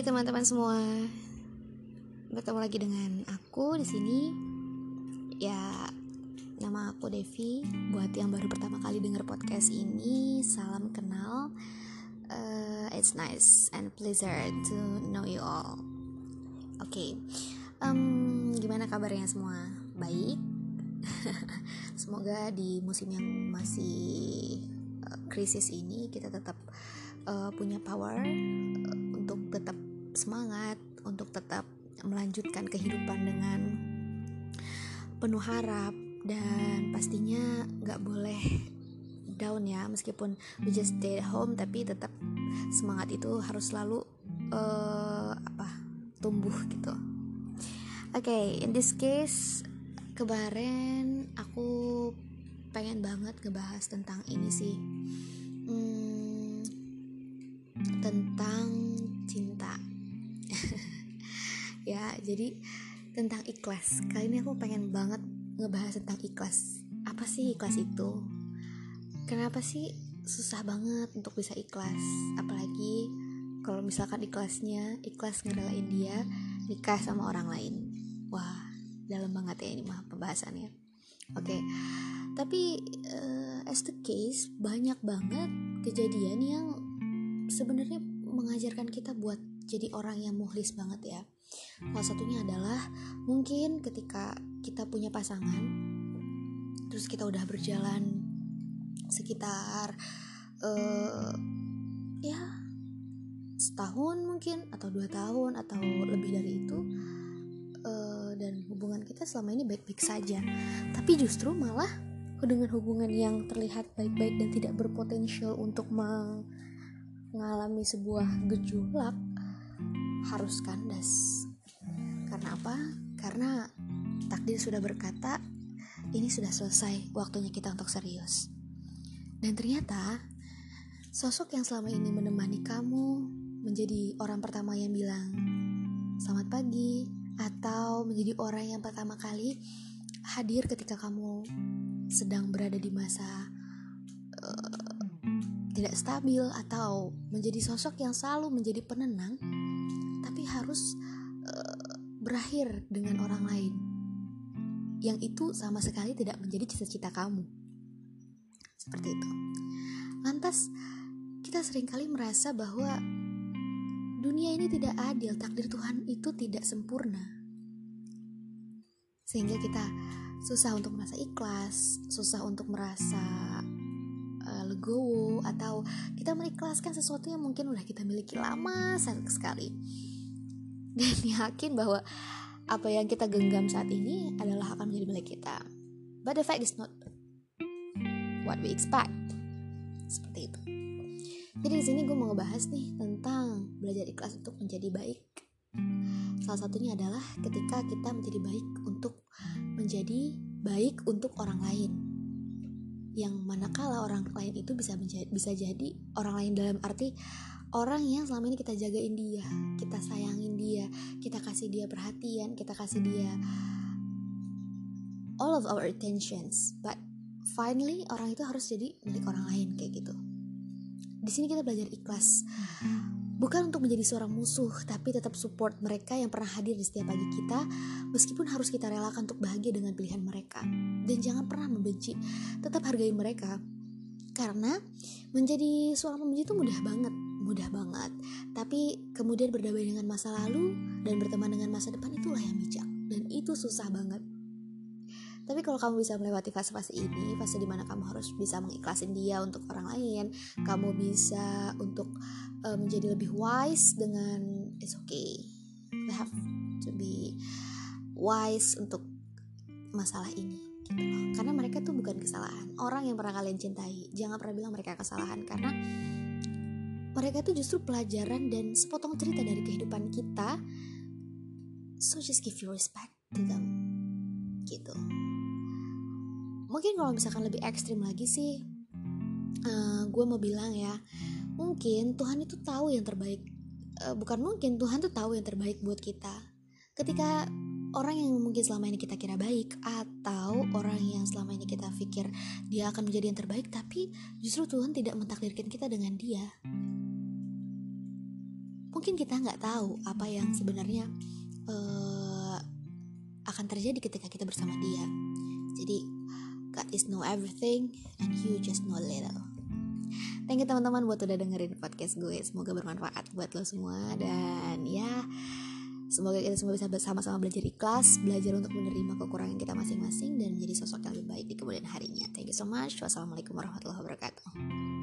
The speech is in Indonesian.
teman-teman semua. Bertemu lagi dengan aku di sini. Ya, nama aku Devi. Buat yang baru pertama kali denger podcast ini, salam kenal. Uh, it's nice and pleasure to know you all. Oke, okay. um, gimana kabarnya semua? Baik. Semoga di musim yang masih uh, krisis ini kita tetap uh, punya power uh, untuk tetap semangat, untuk tetap melanjutkan kehidupan dengan penuh harap dan pastinya nggak boleh down ya meskipun we just stay at home tapi tetap semangat itu harus selalu uh, apa tumbuh gitu. Oke, okay, in this case kemarin aku pengen banget ngebahas tentang ini sih. Hmm, tentang. ya, jadi tentang ikhlas. Kali ini aku pengen banget ngebahas tentang ikhlas. Apa sih ikhlas itu? Kenapa sih susah banget untuk bisa ikhlas? Apalagi kalau misalkan ikhlasnya ikhlas ngerelain dia nikah sama orang lain. Wah, dalam banget ya ini mah pembahasannya. Oke. Okay. Tapi uh, as the case banyak banget kejadian yang sebenarnya mengajarkan kita buat jadi orang yang muhlis banget ya. Salah satunya adalah mungkin ketika kita punya pasangan, terus kita udah berjalan sekitar uh, ya setahun mungkin atau dua tahun atau lebih dari itu uh, dan hubungan kita selama ini baik-baik saja. Tapi justru malah dengan hubungan yang terlihat baik-baik dan tidak berpotensial untuk mengalami sebuah gejolak harus kandas. Karena apa? Karena takdir sudah berkata ini sudah selesai waktunya kita untuk serius. Dan ternyata sosok yang selama ini menemani kamu menjadi orang pertama yang bilang selamat pagi atau menjadi orang yang pertama kali hadir ketika kamu sedang berada di masa uh, tidak stabil atau menjadi sosok yang selalu menjadi penenang harus uh, berakhir dengan orang lain. Yang itu sama sekali tidak menjadi cita-cita kamu. Seperti itu. Lantas kita sering kali merasa bahwa dunia ini tidak adil takdir Tuhan itu tidak sempurna. Sehingga kita susah untuk merasa ikhlas, susah untuk merasa uh, legowo atau kita mengikhlaskan sesuatu yang mungkin udah kita miliki lama sekali. Dan yakin bahwa apa yang kita genggam saat ini adalah akan menjadi milik kita. But the fact is not what we expect. Seperti itu. Jadi di sini gue mau ngebahas nih tentang belajar ikhlas untuk menjadi baik. Salah satunya adalah ketika kita menjadi baik untuk menjadi baik untuk orang lain yang manakala orang lain itu bisa menjadi, bisa jadi orang lain dalam arti orang yang selama ini kita jagain dia, kita sayangin dia, kita kasih dia perhatian, kita kasih dia all of our attentions. But finally orang itu harus jadi milik orang lain kayak gitu. Di sini kita belajar ikhlas. Bukan untuk menjadi seorang musuh, tapi tetap support mereka yang pernah hadir di setiap pagi kita, meskipun harus kita relakan untuk bahagia dengan pilihan mereka. Dan jangan pernah membenci, tetap hargai mereka. Karena menjadi seorang pembenci itu mudah banget, mudah banget. Tapi kemudian berdamai dengan masa lalu dan berteman dengan masa depan itulah yang bijak. Dan itu susah banget. Tapi kalau kamu bisa melewati fase-fase ini, fase di mana kamu harus bisa mengiklasin dia untuk orang lain, kamu bisa untuk uh, menjadi lebih wise dengan it's okay, we have to be wise untuk masalah ini gitu loh. Karena mereka tuh bukan kesalahan. Orang yang pernah kalian cintai, jangan pernah bilang mereka kesalahan karena mereka tuh justru pelajaran dan sepotong cerita dari kehidupan kita. So just give your respect to them. Gitu mungkin kalau misalkan lebih ekstrim lagi sih uh, gue mau bilang ya mungkin Tuhan itu tahu yang terbaik uh, bukan mungkin Tuhan tuh tahu yang terbaik buat kita ketika orang yang mungkin selama ini kita kira baik atau orang yang selama ini kita pikir dia akan menjadi yang terbaik tapi justru Tuhan tidak mentakdirkan kita dengan dia mungkin kita nggak tahu apa yang sebenarnya uh, akan terjadi ketika kita bersama dia. Jadi God is know everything and you just know little. Thank you teman-teman buat udah dengerin podcast gue. Semoga bermanfaat buat lo semua. Dan ya Semoga kita semua bisa bersama-sama belajar ikhlas Belajar untuk menerima kekurangan kita masing-masing Dan menjadi sosok yang lebih baik di kemudian harinya. Thank you so much. Wassalamualaikum warahmatullahi wabarakatuh